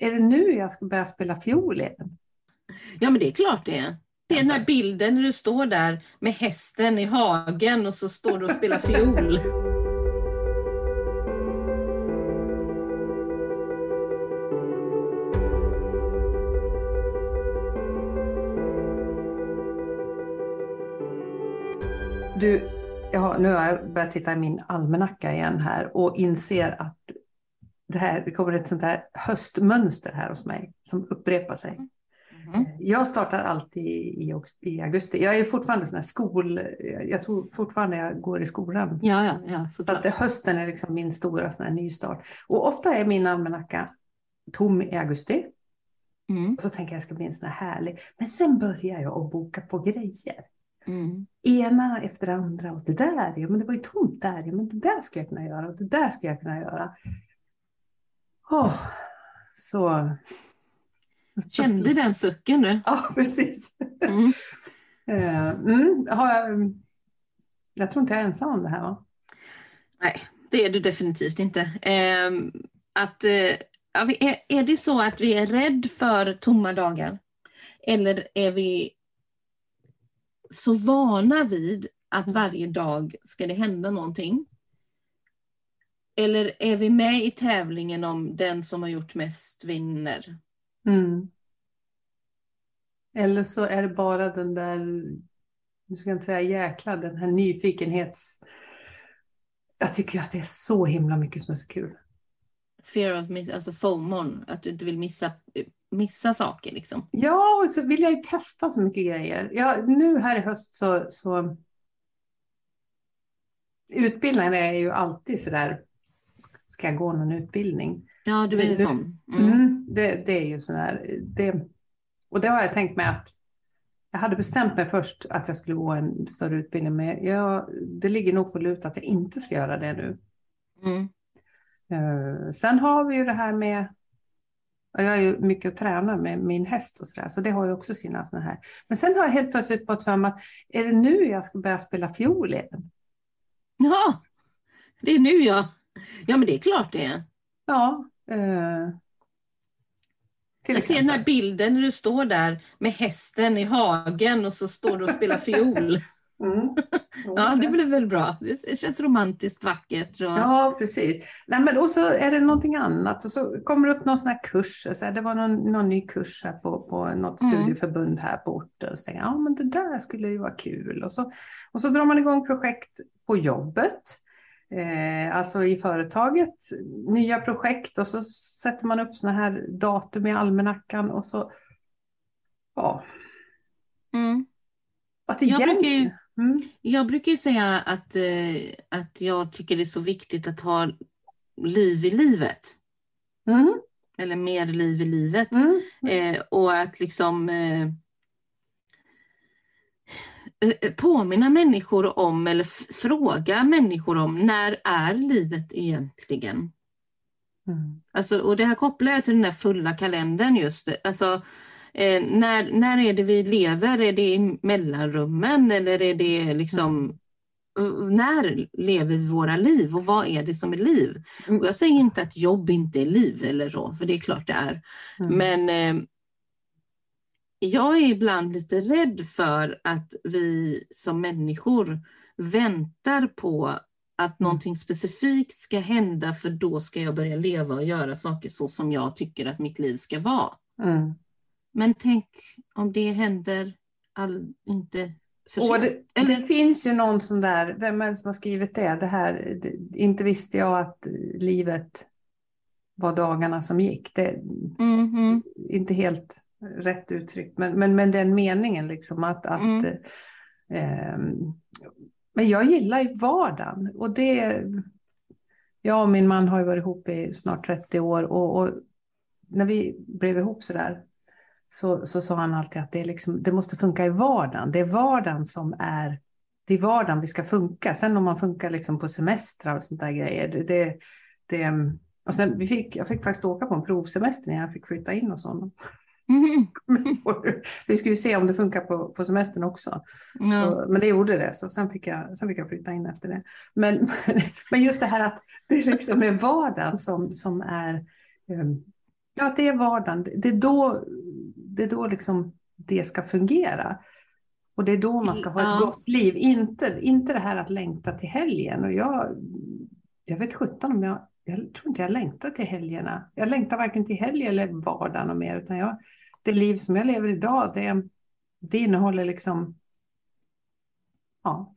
är det nu jag ska börja spela fiol igen? Ja, men det är klart det är. Det är den här bilden när du står där med hästen i hagen och så står du och spelar fiol. Du, ja, nu har jag börjat titta i min almanacka igen här och inser att det, här, det kommer ett sånt här höstmönster här hos mig som upprepar sig. Mm. Jag startar alltid i, i, augusti. Jag är fortfarande sån här skol... Jag tror fortfarande jag går i skolan. Ja, ja, ja, så att hösten är liksom min stora sån här nystart. Och ofta är min almanacka tom i augusti. Mm. Och så tänker jag att det ska bli en sån här härlig. Men sen börjar jag att boka på grejer. Mm. Ena efter andra. Och det där, ja men det var ju tomt där. Ja men det där ska jag kunna göra. Och det där ska jag kunna göra. Oh, så. Kände den sucken du? Ja, precis. Mm. uh, mm, har jag, jag tror inte jag är ensam om det här va? Nej, det är du definitivt inte. Uh, att, är, är det så att vi är rädd för tomma dagar? Eller är vi så vana vid att varje dag ska det hända någonting? Eller är vi med i tävlingen om den som har gjort mest vinner? Mm. Eller så är det bara den där, nu ska jag inte säga jäkla, den här nyfikenhets... Jag tycker att det är så himla mycket som är så kul. Fear of miss, alltså FOMON, att du inte vill missa, missa saker liksom. Ja, och så vill jag ju testa så mycket grejer. Ja, nu här i höst så, så utbildningen är ju alltid så där ska jag gå någon utbildning? Ja, du är ju sån. Mm. Mm, det, det, är ju sådär. Det, och det har jag tänkt mig att jag hade bestämt mig först att jag skulle gå en större utbildning, men jag, det ligger nog på lut att jag inte ska göra det nu. Mm. Uh, sen har vi ju det här med jag är ju mycket att träna med min häst och sådär, så det har ju också sina sådana här. Men sen har jag helt plötsligt fått mig att är det nu jag ska börja spela fiol igen? Ja, det är nu ja. Ja, men det är klart det är. Ja. Eh, jag ser den här bilden när du står där med hästen i hagen och så står du och spelar fiol. Mm. ja, det blir väl bra. Det känns romantiskt vackert. Och... Ja, precis. Nej, men och så är det någonting annat och så kommer det upp någon sån här kurs. Så här, det var någon, någon ny kurs här på, på något mm. studieförbund här på orten. Och så jag, ja men det där skulle ju vara kul. Och så, och så drar man igång projekt på jobbet eh, alltså i företaget, nya projekt och så sätter man upp sådana här datum i almanackan och så, ja. Mm. Fast jag, brukar ju, mm. jag brukar ju säga att, eh, att jag tycker det är så viktigt att ha liv i livet. Mm. Eller mer liv i livet. Mm. Eh, och att liksom eh, påminna människor om eller fråga människor om när är livet egentligen? Mm. Alltså, och det här kopplar jag till den där fulla kalendern just. Alltså, eh, när, när är det vi lever? Är det i mellanrummen eller är det liksom mm. när lever vi våra liv och vad är det som är liv? Mm. Och jag säger inte att jobb inte är liv eller så, för det är klart det är. Mm. Men eh, jag är ibland lite rädd för att vi som människor väntar på att mm. någonting specifikt ska hända för då ska jag börja leva och göra saker så som jag tycker att mitt liv ska vara. Mm. Men tänk om det händer all, inte för sent. Det, Eller? det finns ju någon sån där, vem är det som har skrivit det? det här, det, inte visste jag att livet var dagarna som gick. Det, mm -hmm. Inte helt rätt uttryckt, men, men, men den meningen liksom att, att mm. eh, men jag gillar ju vardagen och det, jag och min man har ju varit ihop i snart 30 år och, och när vi blev ihop så där så, så sa han alltid att det, är liksom, det måste funka i vardagen. Det är vardagen som är, det är vardagen vi ska funka. Sen om man funkar liksom på semestrar och sånt där grejer, det, det, det och sen vi fick, jag fick faktiskt åka på en provsemester när jag fick flytta in hos honom. Mm. Vi skulle se om det funkar på, på semestern också. Ja. Så, men det gjorde det, så sen fick, jag, sen fick jag flytta in efter det. Men, men just det här att det liksom är vardagen som, som är um, Ja, det är vardagen. Det är då, det, är då liksom det ska fungera. Och det är då man ska ha ett ja. gott liv. Inte, inte det här att längta till helgen. Och jag, jag vet sjutton om jag, jag tror inte jag längtar till helgerna. Jag längtar varken till helg eller vardagen och mer. Utan jag, det liv som jag lever idag, det, det innehåller liksom ja,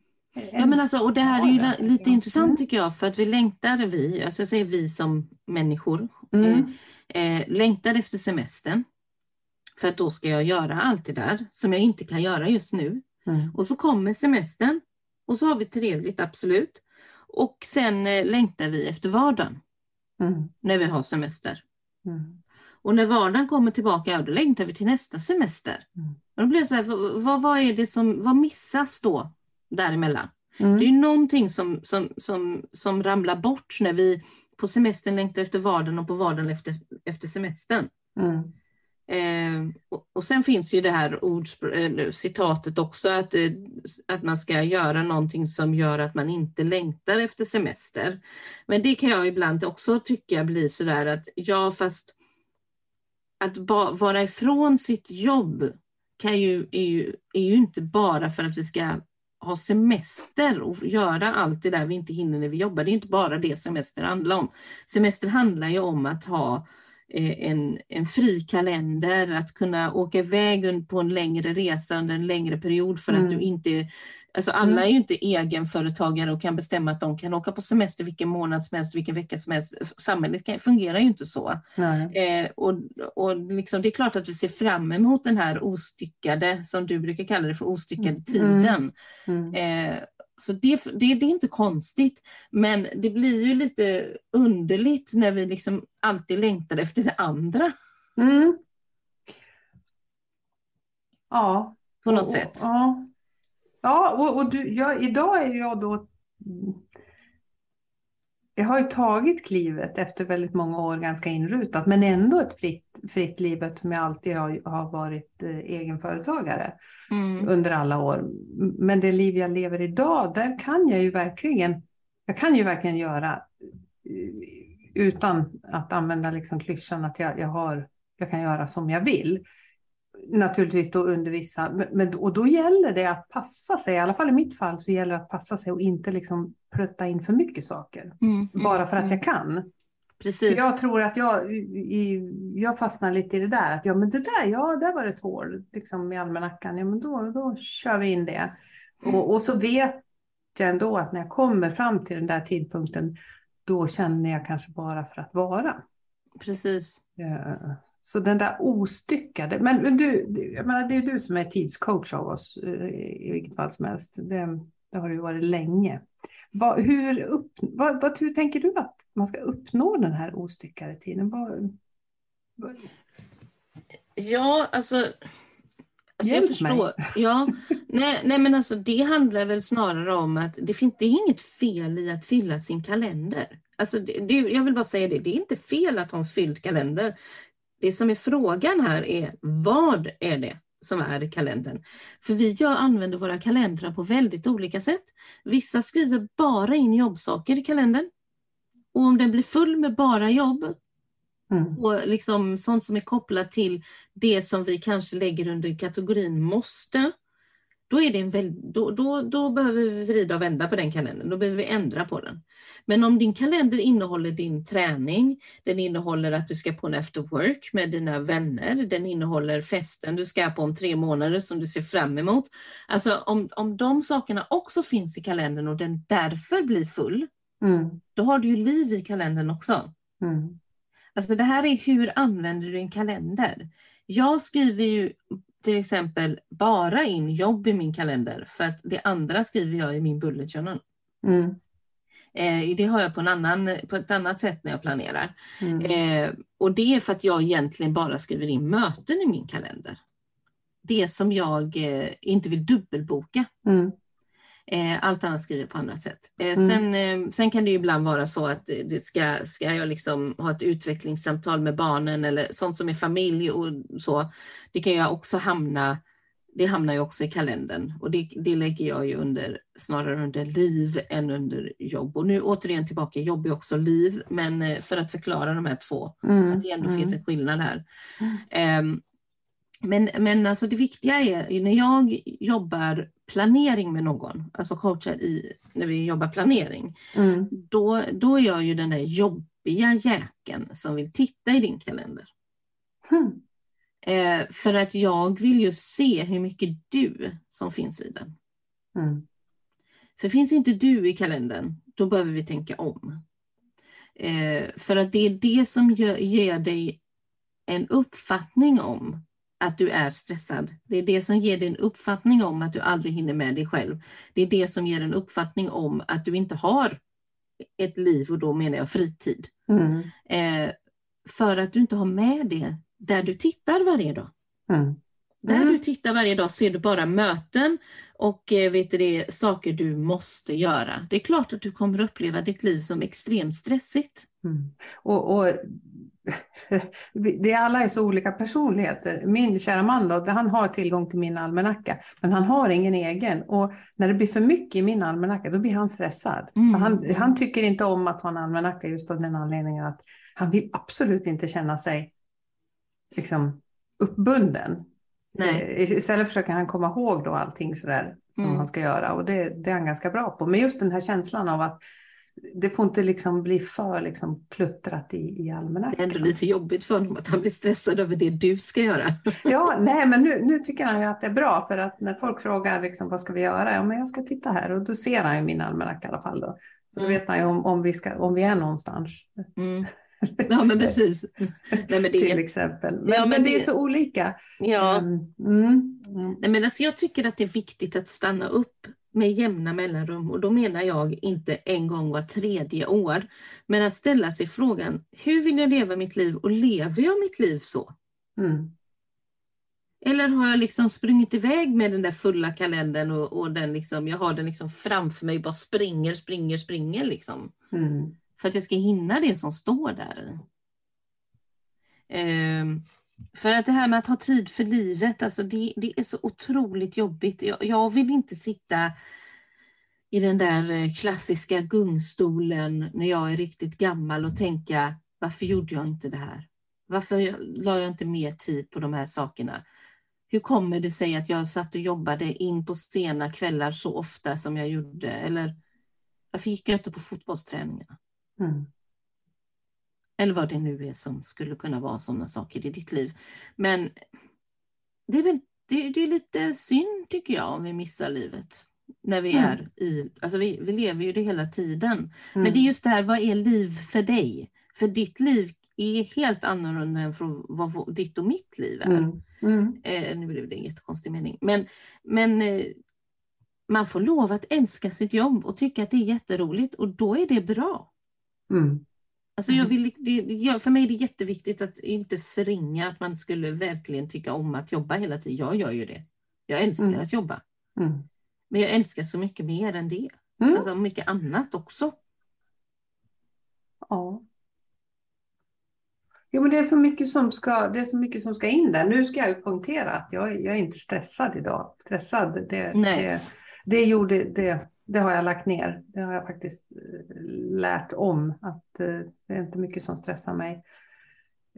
Ja, men alltså, och det här är ju lite intressant mm. tycker jag, för att vi längtar, vi, alltså jag säger vi som människor, mm. eh, eh, längtar efter semestern. För att då ska jag göra allt det där som jag inte kan göra just nu. Mm. Och så kommer semestern och så har vi trevligt, absolut. Och sen eh, längtar vi efter vardagen mm. när vi har semester. Mm. Och när vardagen kommer tillbaka, ja, då längtar vi till nästa semester. Mm. Och då blir så här, vad, vad, är det som, vad missas då däremellan? Mm. Det är någonting som, som, som, som ramlar bort när vi på semestern längtar efter vardagen och på vardagen efter, efter semestern. Mm. Eh, och, och, sen finns ju det här ordspr- citatet också att, eh, att man ska göra någonting som gör att man inte längtar efter semester. Men det kan jag ibland också tycka blir sådär att ja fast att ba- vara ifrån sitt jobb kan ju, är, ju, är ju inte bara för att vi ska ha semester och göra allt det där vi inte hinner när vi jobbar. Det är inte bara det semester handlar om. Semester handlar ju om att ha eh, en, en fri kalender, att kunna åka iväg på en längre resa under en längre period för mm. att du inte Alltså alla mm. är ju inte egenföretagare och kan bestämma att de kan åka på semester vilken månad som helst, vilken vecka som helst. Samhället kan, fungerar ju inte så. Eh, och och liksom, det är klart att vi ser fram emot den här ostyckade, som du brukar kalla det för, ostyckade mm. tiden. Mm. Eh, så det, det, det, är inte konstigt, men det blir ju lite underligt när vi liksom alltid längtar efter det andra. Mm. Ja. På något och, sätt. Ja. Ja, och, och du, jag, idag är jag då... Jag har ju tagit klivet efter väldigt många år ganska inrutat, men ändå ett fritt, fritt liv eftersom jag alltid har, har varit eh, egenföretagare mm. under alla år. Men det liv jag lever idag, där kan jag ju verkligen, jag kan ju verkligen göra eh, utan att använda liksom klyschan att jag, jag, har, jag kan göra som jag vill naturligtvis då under vissa, men, och då gäller det att passa sig, i alla fall i mitt fall så gäller det att passa sig och inte liksom plötta in för mycket saker. Mm, mm bara för att mm. jag kan. Precis. Jag tror att jag, jag fastnar lite i det där, att ja men det där, ja där var det ett hål liksom i almanackan, ja men då, då kör vi in det. Och, och så vet jag ändå att när jag kommer fram till den där tidpunkten, då känner jag kanske bara för att vara. Precis. Ja. Så den där ostyckade, men, men du, jag menar, det är du som är tidscoach av oss eh, i vilket fall som helst. Det, det har du varit länge. Vad, hur, upp, vad, vad, hur tänker du att man ska uppnå den här ostyckade tiden? Vad, vad... Ja, alltså, alltså jag förstår. Mig. Ja, nej, nej, men alltså det handlar väl snarare om att det finns det är inget fel i att fylla sin kalender. Alltså det, det, jag vill bara säga det, det är inte fel att ha en fylld kalender. Det som är frågan här är vad är det som är kalendern? För vi gör, använder våra kalendrar på väldigt olika sätt. Vissa skriver bara in jobbsaker i kalendern. Och om den blir full med bara jobb mm. och liksom sånt som är kopplat till det som vi kanske lägger under kategorin måste, då, är det en väl, då, då, då behöver vi vrida och vända på den kalendern, då behöver vi ändra på den. Men om din kalender innehåller din träning, den innehåller att du ska på en after work med dina vänner, den innehåller festen du ska på om tre månader som du ser fram emot. Alltså om, om de sakerna också finns i kalendern och den därför blir full, mm. då har du ju liv i kalendern också. Mm. Alltså det här är hur använder du en kalender? Jag skriver ju till exempel bara in jobb i min kalender för att det andra skriver jag i min bullet journal. Mm. Eh, det har jag på, en annan, på ett annat sätt när jag planerar. Mm. Eh, och det är för att jag egentligen bara skriver in möten i min kalender. Det som jag eh, inte vill dubbelboka. Mm. Eh, allt annat skriver jag på andra sätt. Eh, mm. Sen, eh, sen, kan det ibland vara så att det ska, ska jag liksom ha ett utvecklingssamtal med barnen eller sånt som är familj och så. Det kan jag också hamna det hamnar ju också i kalendern och det, det lägger jag ju under, snarare under liv än under jobb. Och nu återigen tillbaka, jobb är också liv, men för att förklara de här två, mm. att det ändå mm. finns en skillnad här. Um, men, men alltså det viktiga är när jag jobbar planering med någon, alltså coachar i, när vi jobbar planering, mm. då, då är jag ju den där jobbiga jäkeln som vill titta i din kalender. Mm. Eh, för att jag vill ju se hur mycket du som finns i den. Mm. För finns inte du i kalendern, då behöver vi tänka om. Eh, för att det är det som gör, ger dig en uppfattning om att du är stressad. Det är det som ger dig en uppfattning om att du aldrig hinner med dig själv. Det är det som ger en uppfattning om att du inte har ett liv och då menar jag fritid. Mm. Eh, för att du inte har med det där du tittar varje dag. Mm. Där mm. du tittar varje dag ser du bara möten och eh, vet du det, saker du måste göra. Det är klart att du kommer uppleva ditt liv som extremt stressigt. Mm. Och, och, det är alla är så olika personligheter. Min kära man då, han har tillgång till min almanacka, men han har ingen egen. Och när det blir för mycket i min almanacka, då blir han stressad. Mm. Han, han, tycker inte om att ha en almanacka just av den anledningen att han vill absolut inte känna sig liksom, uppbunden. Nej. Eh, istället försöker han komma ihåg då allting sådär som mm. han ska göra och det, det, är han ganska bra på. Men just den här känslan av att det får inte liksom bli för liksom kluttrat i, i almanackan. Det är ändå lite jobbigt för honom att han blir stressad över det du ska göra. ja, nej, men nu, nu tycker han ju att det är bra för att när folk frågar liksom, vad ska vi göra? Ja, men jag ska titta här och då ser han ju min almanacka i alla fall. Då. Så mm. då vet han ju om, om, vi ska, om vi är någonstans. Mm. Ja, men precis. Nej, men det Till exempel. Men, ja, men, men det, det, är så olika. Ja. Mm. Mm. Nej, men alltså, jag tycker att det är viktigt att stanna upp med jämna mellanrum och då menar jag inte en gång var tredje år. Men att ställa sig frågan, hur vill jag leva mitt liv och lever jag mitt liv så? Mm. Eller har jag liksom sprungit iväg med den där fulla kalendern och, och den liksom, jag har den liksom framför mig, bara springer, springer, springer liksom. Mm. För att jag ska hinna det som står där. Um, för att det här med att ha tid för livet, alltså det, det är så otroligt jobbigt. Jag, jag, vill inte sitta i den där eh, klassiska gungstolen när jag är riktigt gammal och tänka varför gjorde jag inte det här? Varför la jag inte mer tid på de här sakerna? Hur kommer det sig att jag satt och jobbade in på sena kvällar så ofta som jag gjorde? Eller varför gick jag inte på fotbollsträningarna? Mm. Eller vad det nu är som skulle kunna vara sådana saker i ditt liv. Men det är, väl, det, det är lite synd tycker jag om vi missar livet. När vi mm. är i, alltså vi, vi lever ju det hela tiden. Mm. Men det är just det här, vad är liv för dig? För ditt liv är helt annorlunda än från vad ditt och mitt liv är. Mm. Mm. Eh, nu blev det en jättekonstig mening. Men, men eh, man får lov att älska sitt jobb och tycka att det är jätteroligt och då är det bra. Mm. Alltså jag vill, det, för mig är det jätteviktigt att inte förringa att man skulle verkligen tycka om att jobba hela tiden. Jag gör ju det. Jag älskar mm. att jobba. Mm. Men jag älskar så mycket mer än det. Mm. Alltså mycket annat också. Ja. Jo, men det är, så mycket som ska, det är så mycket som ska in där. Nu ska jag poängtera att jag, jag är inte stressad idag. Stressad, det, Nej. det, det gjorde det det har jag lagt ner. Det har jag faktiskt eh, lärt om att eh, det är inte mycket som stressar mig.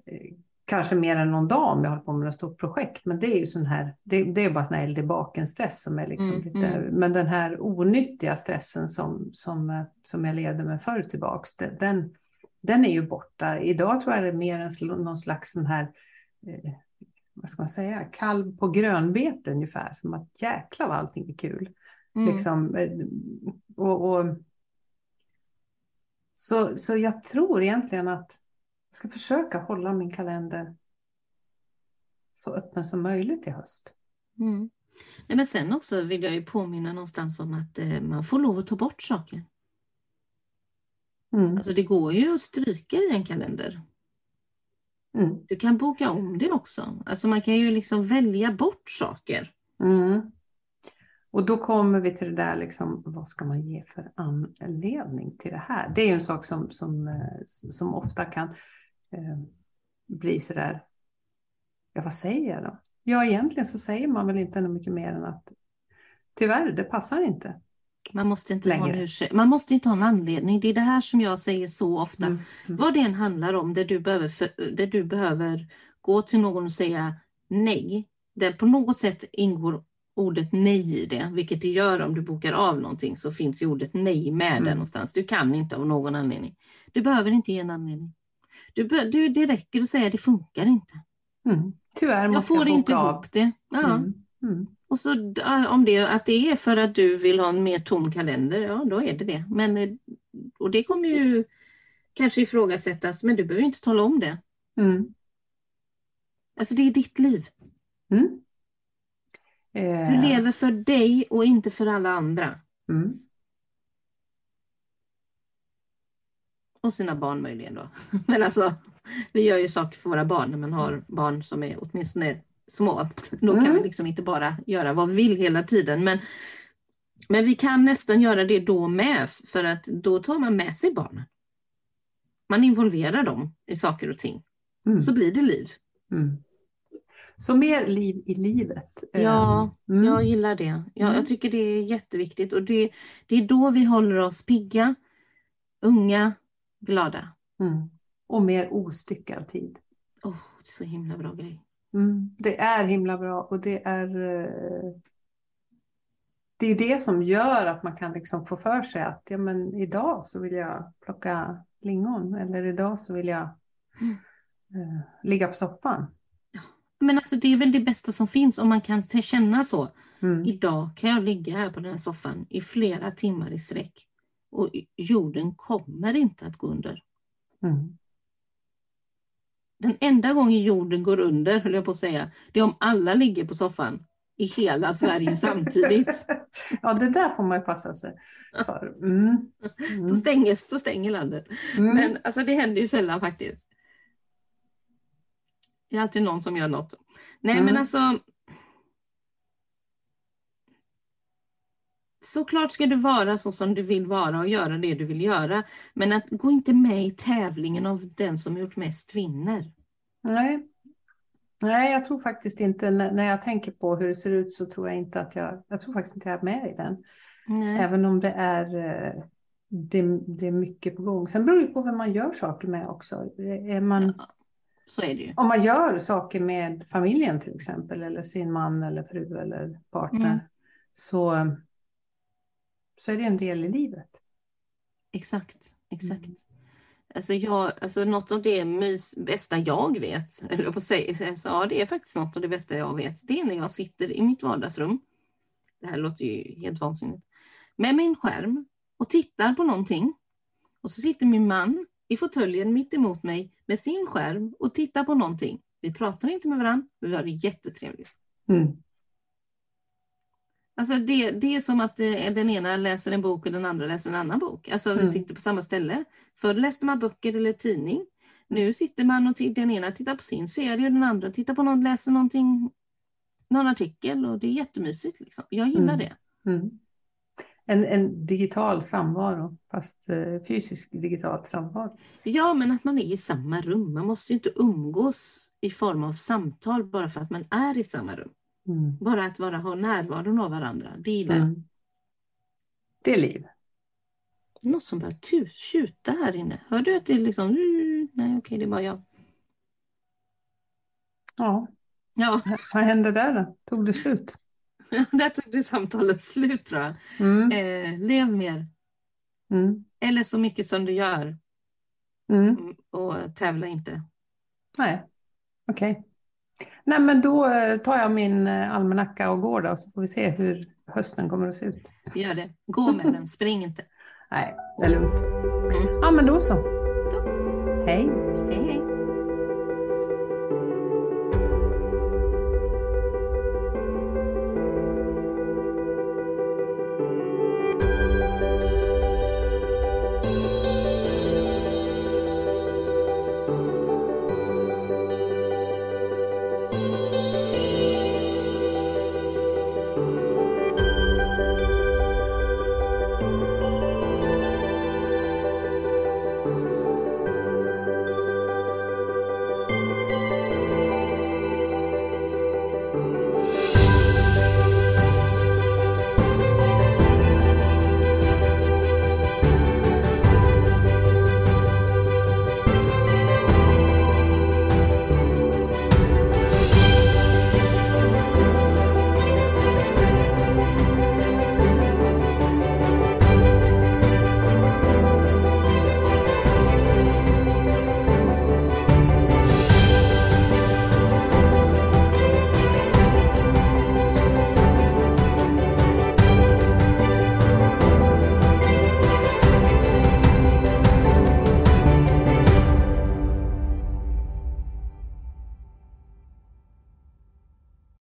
Eh, kanske mer än någon dag om jag håller på med ett stort projekt, men det är ju sån här, det, det är bara sån här eldbaken-stress som är liksom mm, lite, mm. men den här onyttiga stressen som, som, som jag levde med förr tillbaks, den, den är ju borta. Idag tror jag det är mer en, någon slags sån här, vad ska man säga, kalv på grönbete ungefär, som att jäkla vad allting är kul. Mm. Liksom, eh, och, och, så, så jag tror egentligen att jag ska försöka hålla min kalender så öppen som möjligt i höst. Mm. Nej, men sen också vill jag ju påminna någonstans om att eh, man får lov att ta bort saker. Mm. Alltså det går ju att stryka i en kalender. Mm. Du kan boka om det också. Alltså man kan ju liksom välja bort saker. Mm. Och då kommer vi till det där, liksom, vad ska man ge för anledning till det här? Det är en sak som, som, eh, som ofta kan eh, bli så där, ja vad säger jag då? ja, egentligen så säger man väl inte mycket mer än att tyvärr, det passar inte. Man måste, inte ha en man måste inte ha en anledning. Det är det här som jag säger så ofta. Mm. Mm. Vad det än handlar om, där du, behöver för, där du behöver gå till någon och säga nej. Där på något sätt ingår ordet nej i det, vilket det gör om du bokar av någonting så finns ju ordet nej med mm. där någonstans. Du kan inte av någon anledning. Du behöver inte ge en anledning. Du, du, det räcker att säga det funkar inte. Mm. Tyvärr måste jag får jag inte av. ihop det. Ja. Mm. Mm. Och så om det, att det är för att du vill ha en mer tom kalender, ja då är det det. Men, och det kommer ju kanske ifrågasättas, men du behöver inte tala om det. Mm. Alltså det är ditt liv. Mm. Eh. Du lever för dig och inte för alla andra. Mm. Och sina barn möjligen då. Men alltså, vi gör ju saker för våra barn när man har barn som är åtminstone små. Då kan mm. vi liksom inte bara göra vad vi vill hela tiden. Men, men vi kan nästan göra det då med, för att då tar man med sig barnen. Man involverar dem i saker och ting. Mm. Så blir det liv. Mm. Så mer liv i livet. Ja, mm. jag gillar det. Jag, jag, mm. tycker det är jätteviktigt och det, det är då vi håller oss pigga, unga, glada. Mm. Och mer ostyckad tid. Oh, så himla bra grej. Mm. Det är himla bra och det är eh, det är det som gör att man kan liksom få för sig att ja, men idag så vill jag plocka lingon eller idag så vill jag mm. eh, ligga på soffan. Men alltså det är väl det bästa som finns om man kan känna så. Mm. Idag kan jag ligga här på den här soffan i flera timmar i sträck och jorden kommer inte att gå under. Mm. Den enda gången jorden går under, höll jag på att säga, det är om alla ligger på soffan i hela Sverige samtidigt. ja, det där får man ju passa sig för. Mm. Mm. Då, stänges, då stänger landet. Mm. Men alltså, det händer ju sällan faktiskt. Det är alltid någon som gör något. Nej, men mm. alltså. Såklart ska du vara så som du vill vara och göra det du vill göra. Men att gå inte med i tävlingen av den som gjort mest vinner. Nej. Nej, jag tror faktiskt inte, när jag tänker på hur det ser ut så tror jag inte att jag, jag tror faktiskt inte jag är med i den. Nej. Även om det är, eh, det, det, är mycket på gång. Sen beror det på vem man gör saker med också. Är man, ja, så är det ju. Om man gör saker med familjen till exempel, eller sin man eller fru eller partner, mm. så, så är det en del i livet. Exakt, exakt. Mm. Alltså, jag, alltså något av det mys, bästa jag vet, eller på sig, ja, det är faktiskt något av det bästa jag vet, det är när jag sitter i mitt vardagsrum. Det här låter ju helt vansinnigt. Med min skärm och tittar på någonting. Och så sitter min man i fåtöljen mitt emot mig med sin skärm och tittar på någonting. Vi pratar inte med varandra, men vi har det jättetrevligt. Mm. Alltså det, det är som att eh, den ena läser en bok och den andra läser en annan bok. Alltså mm. vi sitter på samma ställe. Förr läste man böcker eller tidning. Nu sitter man och den ena tittar på sin serie och den andra tittar på någon, läser någonting, någon artikel och det är jättemysigt. Liksom. Jag gillar mm. det. Mm. En, en, digital samvaro, fast eh, fysisk digital samvaro. Ja, men att man är i samma rum. Man måste ju inte umgås i form av samtal bara för att man är i samma rum. Mm. Bara att vara, ha närvaron av varandra, det gillar jag. Mm. Det är liv. Något som börjar tjuta här inne. Hör du att det är liksom... Nej, okej, det är bara jag. Ja. ja. Vad hände där då? Tog det slut? där tog det samtalet slut tror jag. Mm. Eh, lev mer. Mm. Eller så mycket som du gör. Mm. och tävla inte. Nej, okej. Okay. Nej, men då eh, tar jag min eh, almanacka och går då, så får vi se hur hösten kommer att se ut. Gör det. Gå med den, spring inte. Nej, det är lugnt. Mm. Ja, men då så. Då. Hej. Hej, hej.